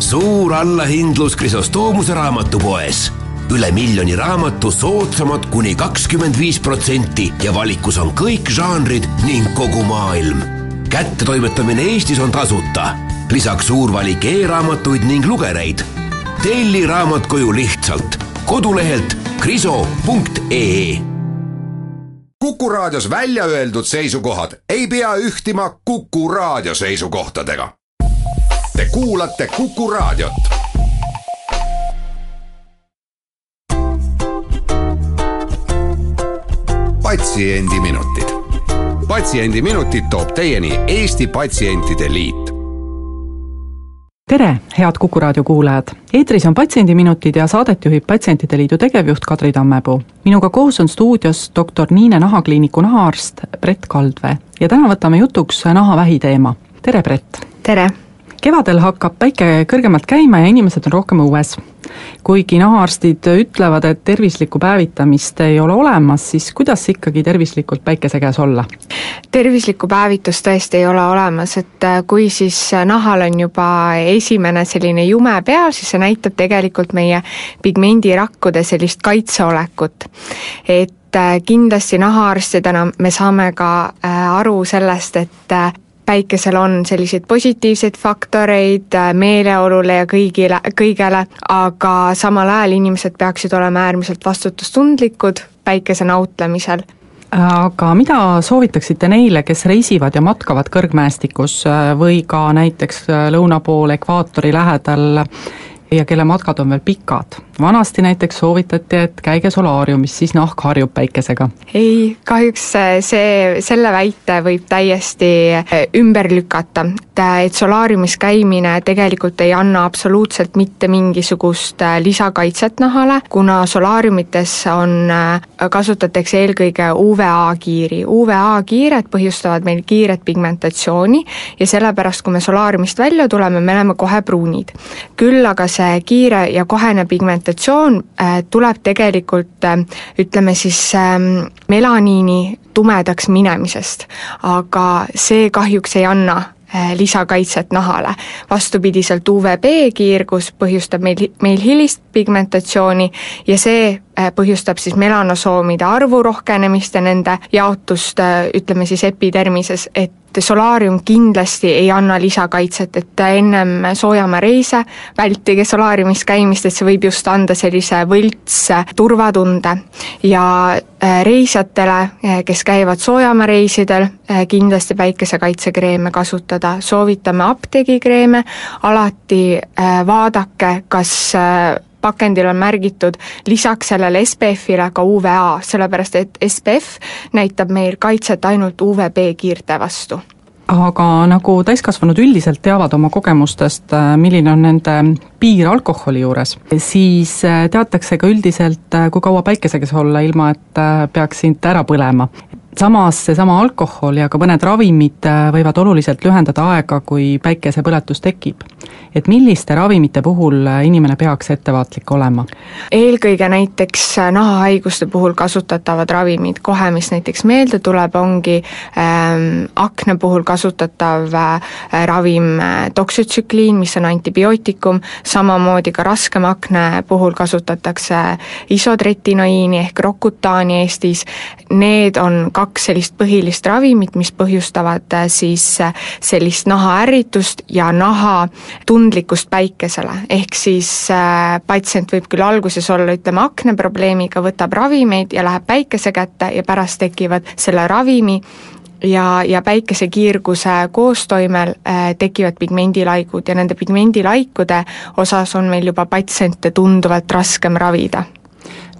suur allahindlus Krisostoomuse raamatupoes. üle miljoni raamatu soodsamad kuni kakskümmend viis protsenti ja valikus on kõik žanrid ning kogu maailm. kättetoimetamine Eestis on tasuta, lisaks suur valik e-raamatuid ning lugereid. telli raamat koju lihtsalt kodulehelt kriso.ee Kuku Raadios välja öeldud seisukohad ei pea ühtima Kuku Raadio seisukohtadega. Te kuulate Kuku Raadiot. patsiendiminutid, Patsiendiminutid toob teieni Eesti Patsientide Liit tere, head Kuku raadio kuulajad! eetris on Patsiendiminutid ja saadet juhib Patsientide Liidu tegevjuht Kadri Tammepuu. minuga koos on stuudios doktor Niine nahakliiniku nahaarst Brett Kaldvee ja täna võtame jutuks nahavähi teema. tere, Brett! tere! Kevadel hakkab päike kõrgemalt käima ja inimesed on rohkem õues. kuigi nahaarstid ütlevad, et tervislikku päevitamist ei ole olemas, siis kuidas ikkagi tervislikult päikese käes olla? tervislikku päevitust tõesti ei ole olemas, et äh, kui siis nahal on juba esimene selline jume peal, siis see näitab tegelikult meie pigmendirakkude sellist kaitseolekut. et äh, kindlasti nahaarstidena me saame ka äh, aru sellest, et päikesel on selliseid positiivseid faktoreid äh, meeleolule ja kõigile, kõigele, aga samal ajal inimesed peaksid olema äärmiselt vastutustundlikud päikese nautlemisel. Aga mida soovitaksite neile, kes reisivad ja matkavad kõrgmäestikus äh, või ka näiteks äh, lõuna pool ekvaatori lähedal ja kelle matkad on veel pikad. vanasti näiteks soovitati, et käige solaariumis, siis nahk harjub päikesega. ei, kahjuks see, selle väite võib täiesti eh, ümber lükata, et, et solaariumis käimine tegelikult ei anna absoluutselt mitte mingisugust eh, lisakaitset nahale, kuna solaariumites on, kasutatakse eelkõige UVA kiiri. UVA kiired põhjustavad meil kiiret pigmentatsiooni ja sellepärast, kui me solaariumist välja tuleme, me oleme kohe pruunid. küll aga see kiire ja kohene pigmentatsioon äh, tuleb tegelikult äh, ütleme siis ähm, melaniini tumedaks minemisest, aga see kahjuks ei anna äh, lisakaitset nahale. vastupidiselt UVB kiirgus põhjustab meil, meil hilist pigmentatsiooni ja see põhjustab siis melanosoomide arvu rohkenemist ja nende jaotust ütleme siis epidermises, et solaarium kindlasti ei anna lisakaitset, et ennem soojamaareise vältige solaariumis käimist, et see võib just anda sellise võlts turvatunde. ja äh, reisijatele, äh, kes käivad soojamaareisidel, äh, kindlasti päikesekaitsekreeme kasutada, soovitame apteegikreeme, alati vaadake, kas pakendil on märgitud lisaks sellele SPF-ile ka UVA, sellepärast et SPF näitab meil kaitset ainult UVB kiirte vastu. Aga nagu täiskasvanud üldiselt teavad oma kogemustest, äh, milline on nende piir alkoholi juures, siis äh, teatakse ka üldiselt, äh, kui kaua päikese käes olla, ilma et peaks sind ära põlema samas seesama alkohol ja ka mõned ravimid äh, võivad oluliselt lühendada aega, kui päikesepõletus tekib. et milliste ravimite puhul äh, inimene peaks ettevaatlik olema? eelkõige näiteks äh, nahahaiguste puhul kasutatavad ravimid, kohe mis näiteks meelde tuleb, ongi ähm, akna puhul kasutatav äh, ravim doksotsükliin, mis on antibiootikum, samamoodi ka raskem akne puhul kasutatakse isotretinoiini ehk Rokutaani Eestis, need on ka kaks sellist põhilist ravimit, mis põhjustavad äh, siis äh, sellist nahaärritust ja naha tundlikkust päikesele, ehk siis äh, patsient võib küll alguses olla, ütleme, akneprobleemiga, võtab ravimeid ja läheb päikese kätte ja pärast tekivad selle ravimi ja, ja päikesekiirguse koostoimel äh, tekivad pigmendilaigud ja nende pigmendilaikude osas on meil juba patsiente tunduvalt raskem ravida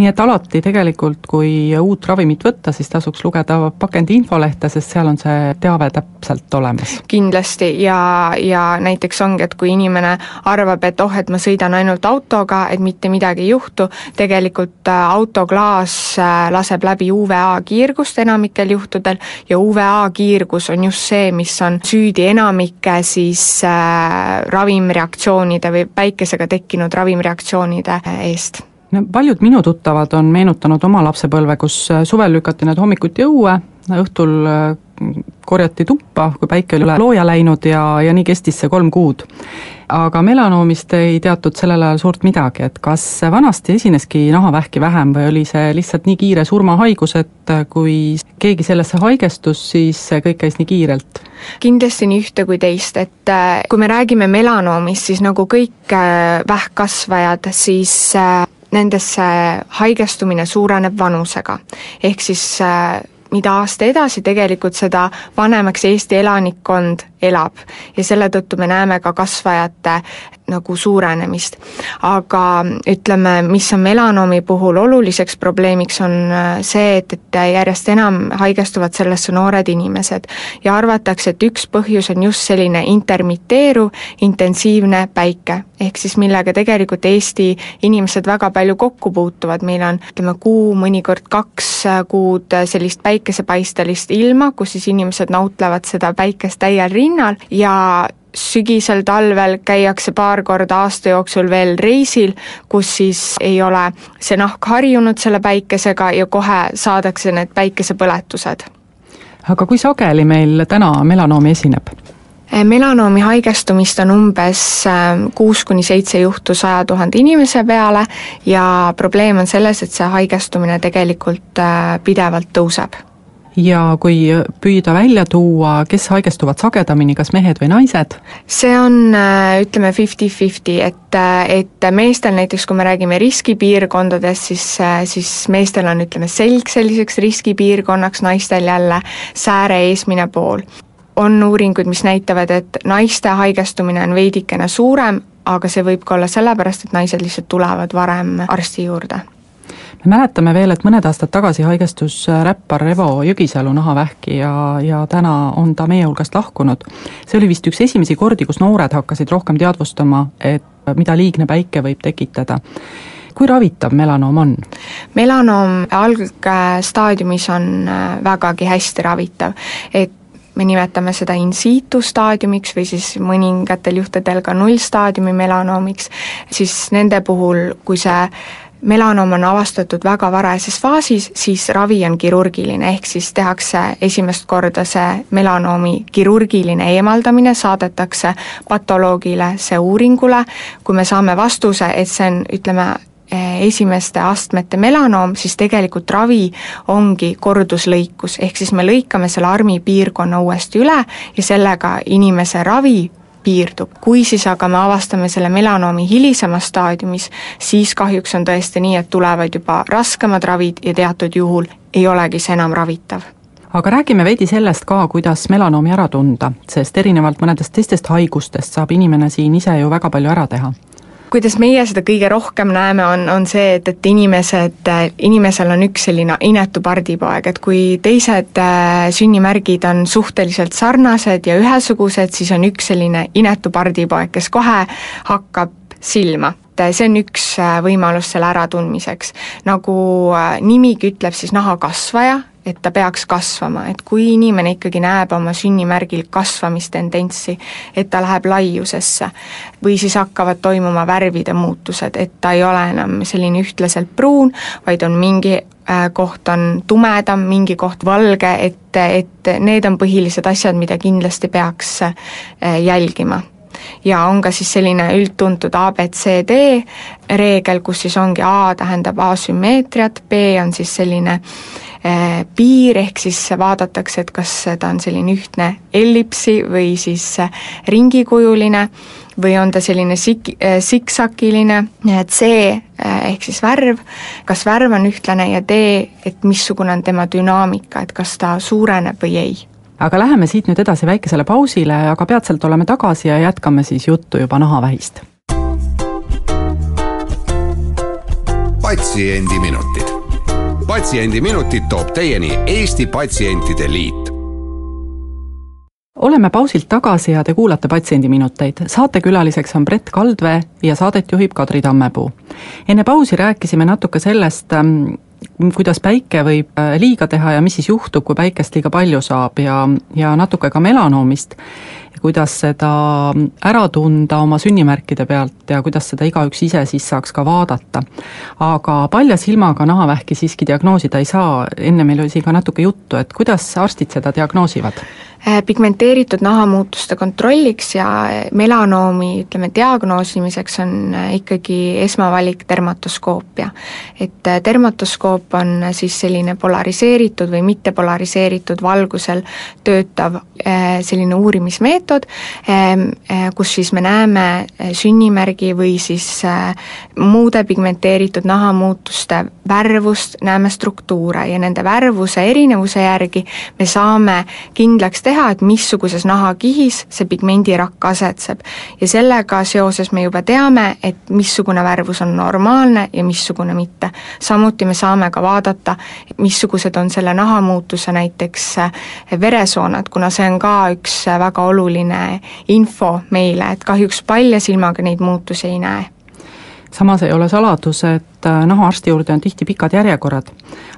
nii et alati tegelikult, kui uut ravimit võtta, siis tasuks lugeda pakendi infolehte, sest seal on see teave täpselt olemas. kindlasti ja, ja näiteks ongi, et kui inimene arvab, et oh, et ma sõidan ainult autoga, et mitte midagi ei juhtu, tegelikult äh, autoklaas äh, laseb läbi UVA kiirgust enamikel juhtudel ja UVA kiirgus on just see, mis on süüdi enamike siis äh, ravimreaktsioonide või päikesega tekkinud ravimreaktsioonide äh, eest no paljud minu tuttavad on meenutanud oma lapsepõlve, kus äh, suvel lükati nad hommikuti õue, õhtul äh, korjati tuppa, kui päike oli üle looja läinud ja, ja nii kestis see kolm kuud. aga melanoomist ei teatud sellel ajal suurt midagi, et kas vanasti esineski nahavähki vähem või oli see lihtsalt nii kiire surmahaigus, et kui keegi sellesse haigestus, siis kõik käis nii kiirelt? kindlasti nii ühte kui teist, et äh, kui me räägime melanoomist, siis nagu kõik äh, vähkkasvajad, siis äh, nendesse haigestumine suureneb vanusega. ehk siis mida aasta edasi, tegelikult seda vanemaks Eesti elanikkond elab ja selle tõttu me näeme ka kasvajate nagu suurenemist. aga ütleme, mis on melanoomi puhul oluliseks probleemiks, on äh, see, et, et järjest enam haigestuvad sellesse noored inimesed ja arvatakse, et üks põhjus on just selline intermiteeruv intensiivne päike, ehk siis millega tegelikult Eesti inimesed väga palju kokku puutuvad, meil on ütleme, kuu, mõnikord kaks kuud sellist päikesepaistelist ilma, kus siis inimesed nautlevad seda päikest täiel rinnal ja sügisel, talvel käiakse paar korda aasta jooksul veel reisil, kus siis ei ole see nahk harjunud selle päikesega ja kohe saadakse need päikesepõletused. aga kui sageli meil täna melanoomi esineb? melanoomi haigestumist on umbes äh, kuus kuni seitse juhtu saja tuhande inimese peale ja probleem on selles, et see haigestumine tegelikult äh, pidevalt tõuseb ja kui püüda välja tuua, kes haigestuvad sagedamini, kas mehed või naised? see on äh, ütleme fifty-fifty, et, äh, et meestel näiteks, kui me räägime riskipiirkondadest, siis, äh, siis meestel on ütleme selg selliseks riskipiirkonnaks, naistel jälle sääre eesmine pool. on uuringuid, mis näitavad, et naiste haigestumine on veidikene suurem, aga see võib ka olla sellepärast, et naised lihtsalt tulevad varem arsti juurde me mäletame veel, et mõned aastad tagasi haigestus äh, räppar Revo Jõgisalu nahavähki ja, ja täna on ta meie hulgast lahkunud. see oli vist üks esimesi kordi, kus noored hakkasid rohkem teadvustama, et mida liigne päike võib tekitada kui ravitav melanoom on? melanoom algstaadiumis on äh, vägagi hästi ravitav, et me nimetame seda in situ staadiumiks või siis mõningatel juhtudel ka nullstaadiumi melanoomiks, siis nende puhul, kui see melanoom on avastatud väga varajases faasis, siis ravi on kirurgiline, ehk siis tehakse esimest korda see melanoomi kirurgiline eemaldamine, saadetakse patoloogile see uuringule, kui me saame vastuse, et see on, ütleme, esimeste astmete melanoom, siis tegelikult ravi ongi korduslõikus, ehk siis me lõikame selle armi piirkonna uuesti üle ja sellega inimese ravi piirdub. kui siis aga me avastame selle melanoomi hilisemas staadiumis, siis kahjuks on tõesti nii, et tulevad juba raskemad ravid ja teatud juhul ei olegi see enam ravitav aga räägime veidi sellest ka, kuidas melanoomi ära tunda, sest erinevalt mõnedest teistest haigustest saab inimene siin ise ju väga palju ära teha kuidas meie seda kõige rohkem näeme, on, on see, et, et inimesed, inimesel on üks selline inetu pardipoeg, et kui teised äh, sünnimärgid on suhteliselt sarnased ja ühesugused, siis on üks selline inetu pardipoeg, kes kohe hakkab silma see on üks äh, võimalus selle äratundmiseks. nagu äh, nimigi ütleb, siis nahakasvaja, et ta peaks kasvama, et kui inimene ikkagi näeb oma sünnimärgil kasvamistendentsi, et ta läheb laiusesse või siis hakkavad toimuma värvide muutused, et ta ei ole enam selline ühtlaselt pruun, vaid on mingi äh, koht on tumedam, mingi koht valge, et, et need on põhilised asjad, mida kindlasti peaks äh, jälgima. Ja on ka siis selline üldtuntud abcd reegel, kus siis ongi A tähendab asümmeetriat, B on siis selline äh, piir, ehk siis vaadatakse, et kas ta on selline ühtne ellipsi või siis äh, ringikujuline või on ta selline sik-, äh, siksakiline, C ehk siis värv, kas värv on ühtlane ja D, et missugune on tema dünaamika, et kas ta suureneb või ei. Aga läheme siit nüüd edasi väikesele pausile, aga peatselt oleme tagasi ja jätkame siis juttu juba nahavähist. patsiendiminutid patsiendiminutid toob teieni Eesti Patsientide Liit oleme pausilt tagasi ja te kuulate Patsiendiminuteid. saatekülaliseks on Brett Kaldvee ja saadet juhib Kadri Tammepuu. enne pausi rääkisime natuke sellest, ähm, kuidas päike võib äh, liiga teha ja mis siis juhtub, kui päikest liiga palju saab ja, ja natuke ka melanoomist kuidas seda ära tunda oma sünnimärkide pealt ja kuidas seda igaüks ise siis saaks ka vaadata. aga palja silmaga nahavähki siiski diagnoosida ei saa, enne meil oli siin ka natuke juttu, et kuidas arstid seda diagnoosivad? Pigmenteeritud nahamuutuste kontrolliks ja melanoomi, ütleme, diagnoosimiseks on ikkagi esmavalik dermatoskoopia. et dermatoskoop on siis selline polariseeritud või mitte polariseeritud valgusel töötav selline uurimismeetod, kus siis me näeme sünnimärgi või siis muude pigmenteeritud nahamuutuste värvust, näeme struktuure ja nende värvuse erinevuse järgi me saame kindlaks teha, et missuguses nahakihis see pigmendirakk asetseb. ja sellega seoses me juba teame, et missugune värvus on normaalne ja missugune mitte. samuti me saame ka vaadata, missugused on selle nahamuutuse näiteks veresooned, kuna see on ka üks väga oluline info meile, et kahjuks palja silmaga neid muutusi ei näe samas ei ole saladus, et äh, nahaarsti juurde on tihti pikad järjekorrad,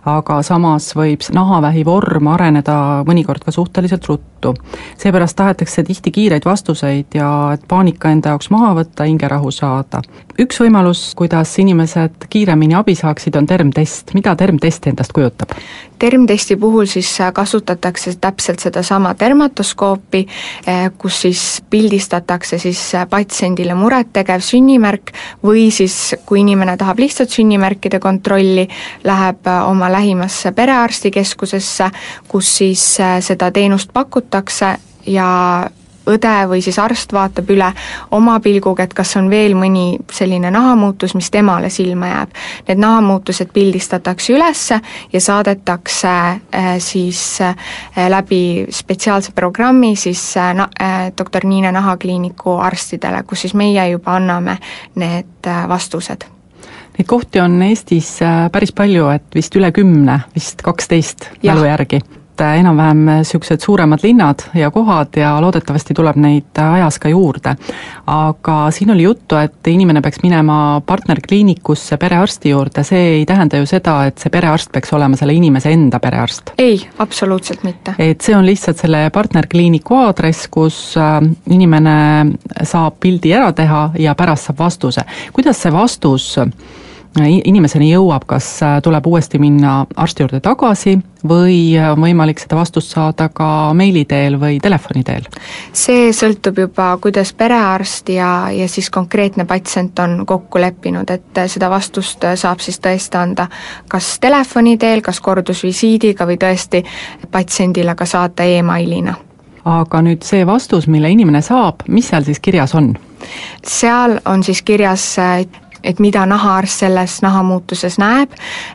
aga samas võib nahavähi vorm areneda mõnikord ka suhteliselt ruttu. seepärast tahetakse tihti kiireid vastuseid ja et paanika enda jaoks maha võtta, hingerahu saada. üks võimalus, kuidas inimesed kiiremini abi saaksid, on termtest, mida termtest endast kujutab? termtesti puhul siis äh, kasutatakse täpselt sedasama dermatoskoopi, äh, kus siis pildistatakse siis patsiendile murettegev sünnimärk või siis, kui inimene tahab lihtsalt sünnimärkide kontrolli, läheb äh, oma lähimasse perearstikeskusesse, kus siis äh, seda teenust pakutakse ja õde või siis arst vaatab üle oma pilguga, et kas on veel mõni selline nahamuutus, mis temale silma jääb. Need nahamuutused pildistatakse üles ja saadetakse äh, siis läbi spetsiaalse programmi siis na-, doktor Niine Nahakliiniku arstidele, kus siis meie juba anname need vastused Neid kohti on Eestis päris palju, et vist üle kümne, vist kaksteist mälu järgi et enam-vähem niisugused suuremad linnad ja kohad ja loodetavasti tuleb neid ajas ka juurde. aga siin oli juttu, et inimene peaks minema partnerkliinikusse perearsti juurde, see ei tähenda ju seda, et see perearst peaks olema selle inimese enda perearst? ei, absoluutselt mitte. et see on lihtsalt selle partnerkliiniku aadress, kus äh, inimene saab pildi ära teha ja pärast saab vastuse. kuidas see vastus inimeseni jõuab, kas äh, tuleb uuesti minna arsti juurde tagasi või on võimalik seda vastust saada ka meili teel või telefoni teel? see sõltub juba, kuidas perearst ja, ja siis konkreetne patsient on kokku leppinud, et seda vastust saab siis tõesti anda kas telefoni teel, kas kordusvisiidiga või tõesti patsiendile ka saata emailina aga nüüd see vastus, mille inimene saab, mis seal siis kirjas on? seal on siis kirjas et mida nahaarst selles nahamuutuses näeb,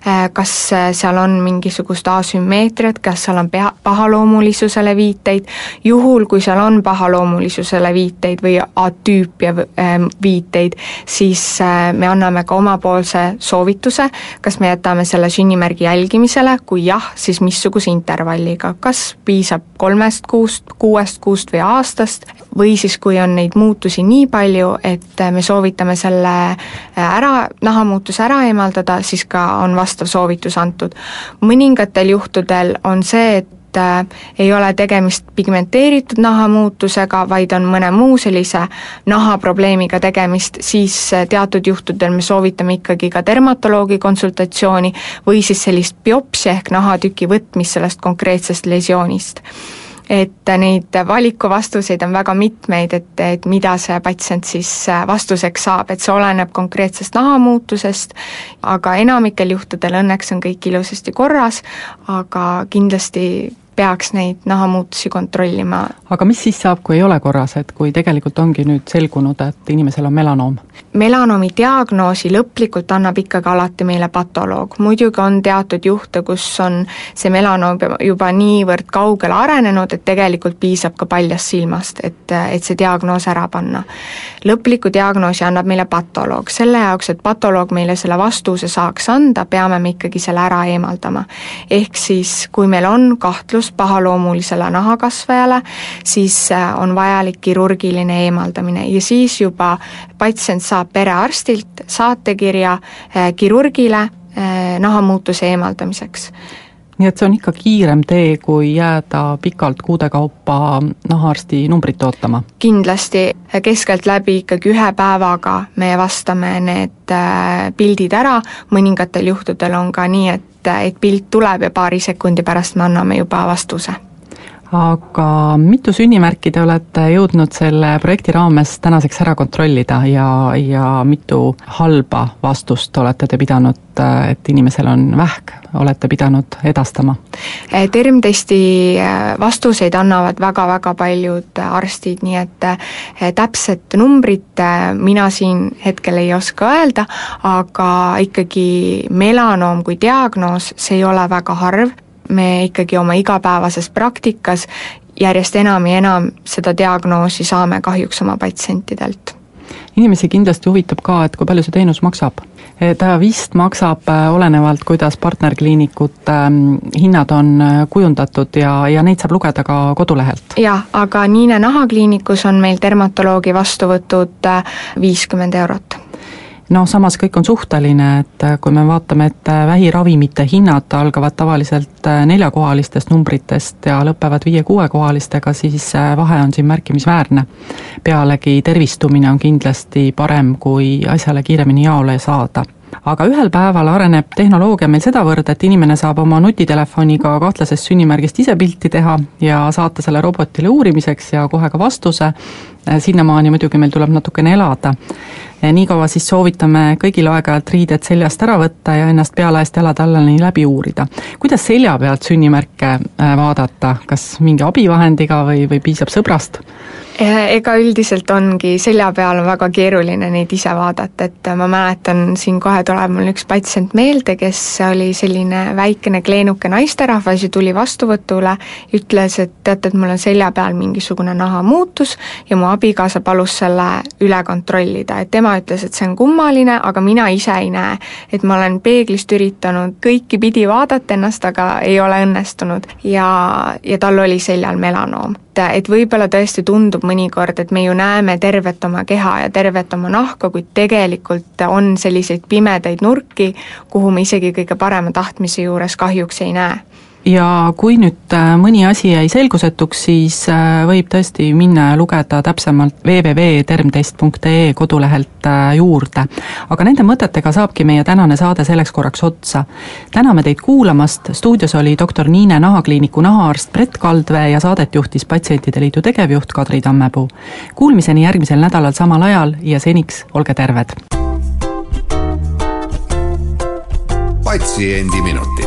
äh, kas äh, seal on mingisugust asümmeetriat, kas seal on pea, pahaloomulisusele viiteid, juhul kui seal on pahaloomulisusele viiteid või atüüpia ähm, viiteid, siis äh, me anname ka omapoolse soovituse, kas me jätame selle sünnimärgi jälgimisele, kui jah, siis missuguse intervalliga, kas piisab kolmest kuust, kuuest kuust või aastast, või siis, kui on neid muutusi nii palju, et me soovitame selle ära, nahamuutuse ära eemaldada, siis ka on vastav soovitus antud. mõningatel juhtudel on see, et äh, ei ole tegemist pigmenteeritud nahamuutusega, vaid on mõne muu sellise nahaprobleemiga tegemist, siis äh, teatud juhtudel me soovitame ikkagi ka dermatoloogi konsultatsiooni või siis sellist biopsia ehk nahatüki võtmist sellest konkreetsest lesioonist et neid valikuvastuseid on väga mitmeid, et, et mida see patsient siis äh, vastuseks saab, et see oleneb konkreetsest nahamuutusest, aga enamikel juhtudel õnneks on kõik ilusasti korras, aga kindlasti peaks neid nahamuutusi kontrollima. aga mis siis saab, kui ei ole korras, et kui tegelikult ongi nüüd selgunud, et inimesel on melanoom? melanoomi diagnoosi lõplikult annab ikkagi alati meile patoloog, muidugi on teatud juhte, kus on see melanoom juba niivõrd kaugele arenenud, et tegelikult piisab ka paljast silmast, et, et see diagnoos ära panna. lõpliku diagnoosi annab meile patoloog, selle jaoks, et patoloog meile selle vastuse saaks anda, peame me ikkagi selle ära eemaldama. ehk siis, kui meil on kahtlus, kahtlus pahaloomulisele nahakasvajale, siis äh, on vajalik kirurgiline eemaldamine. Ja siis juba patsient saab perearstilt saatekirja äh, kirurgile äh, nahamuutuse eemaldamiseks. Nii et see on ikka kiirem tee, kui jääda pikalt kuude kaupa nahaarsti numbrit ootama? kindlasti, keskeltläbi ikkagi ühe päevaga me vastame need pildid ära, mõningatel juhtudel on ka nii, et et, et pilt tuleb ja paari sekundi pärast me anname juba vastuse aga mitu sünnimärki te olete jõudnud selle projekti raames tänaseks ära kontrollida ja, ja mitu halba vastust olete te pidanud, et inimesel on vähk, olete pidanud edastama? termtesti vastuseid annavad väga-väga paljud arstid, nii et täpset numbrit mina siin hetkel ei oska öelda, aga ikkagi melanoom kui diagnoos, see ei ole väga harv me ikkagi oma igapäevases praktikas järjest enam ja enam seda diagnoosi saame kahjuks oma patsientidelt. inimesi kindlasti huvitab ka, et kui palju see teenus maksab. ta vist maksab äh, olenevalt, kuidas partnerkliinikute hinnad on äh, kujundatud ja, ja neid saab lugeda ka kodulehelt. jah, aga Niine nahakliinikus on meil dermatoloogi vastuvõtud viiskümmend eurot noh, samas kõik on suhteline, et äh, kui me vaatame, et äh, vähiravimite hinnad algavad tavaliselt äh, neljakohalistest numbritest ja lõpevad viie-kuuekohalistega, siis vahe on siin märkimisväärne. pealegi tervistumine on kindlasti parem, kui asjale kiiremini jaole saada aga ühel päeval areneb tehnoloogia meil sedavõrd, et inimene saab oma nutitelefoniga kahtlasest sünnimärgist ise pilti teha ja saata selle robotile uurimiseks ja kohe ka vastuse, sinnamaani muidugi meil tuleb natukene elada niikaua siis soovitame kõigil aeg-ajalt riided seljast ära võtta ja ennast pealaest jalad allani läbi uurida. kuidas selja pealt sünnimärke äh, vaadata, kas mingi abivahendiga või, või piisab sõbrast? Ega üldiselt ongi, selja peal on väga keeruline neid ise vaadata, et ma mäletan, siin kohe tuleb mul üks patsient meelde, kes oli selline väikene kleenuke naisterahvas ja tuli vastuvõtule, ütles, et teate, et mul on selja peal mingisugune nahamuutus ja mu abikaasa palus selle üle kontrollida, et tema ütles, et see on kummaline, aga mina ise ei näe. et ma olen peeglist üritanud kõiki pidi vaadata ennast, aga ei ole õnnestunud ja, ja tal oli seljal melanoom et, et võib-olla tõesti tundub mõnikord, et me ju näeme tervet oma keha ja tervet oma nahka, kuid tegelikult on selliseid pimedaid nurki, kuhu me isegi kõige parema tahtmise juures kahjuks ei näe ja kui nüüd äh, mõni asi jäi selgusetuks, siis äh, võib tõesti minna ja lugeda täpsemalt www.termtest.ee kodulehelt äh, juurde. aga nende mõtetega saabki meie tänane saade selleks korraks otsa. täname teid kuulamast, stuudios oli doktor Niine Nahakliiniku nahaarst Brett Kaldvee ja saadet juhtis Patsientide Liidu tegevjuht Kadri Tammepuu. Kuulmiseni järgmisel nädalal samal ajal ja seniks olge terved! patsiendiminutid